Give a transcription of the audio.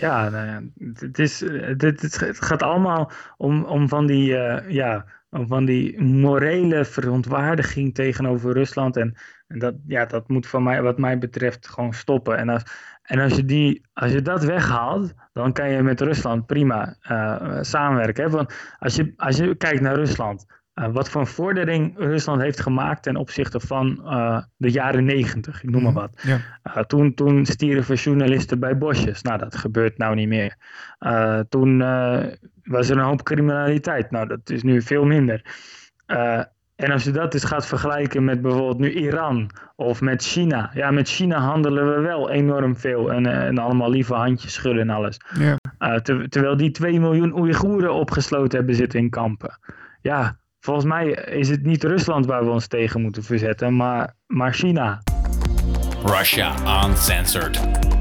Ja, nou het, is, het, het gaat allemaal om, om van die, uh, ja, om van die morele verontwaardiging tegenover Rusland. En, en dat, ja, dat moet van mij, wat mij betreft gewoon stoppen. En als, en als je, die, als je dat weghaalt, dan kan je met Rusland prima uh, samenwerken. Want als je, als je kijkt naar Rusland, uh, wat voor vordering Rusland heeft gemaakt ten opzichte van uh, de jaren negentig, ik noem maar mhm, wat. Ja. toen, toen stierven journalisten bij bosjes. Nou, dat gebeurt nou niet meer. toen was er een hoop criminaliteit. Nou, dat is nu veel minder. En als je dat dus gaat vergelijken met bijvoorbeeld nu Iran of met China. Ja, met China handelen we wel enorm veel en, eh, en allemaal lieve handjes schudden en alles. Ja. Terwijl die 2 miljoen Oeigoeren opgesloten hebben zitten in kampen. Ja, volgens mij is het niet Rusland waar we ons tegen moeten verzetten, maar, maar China. Russia Uncensored.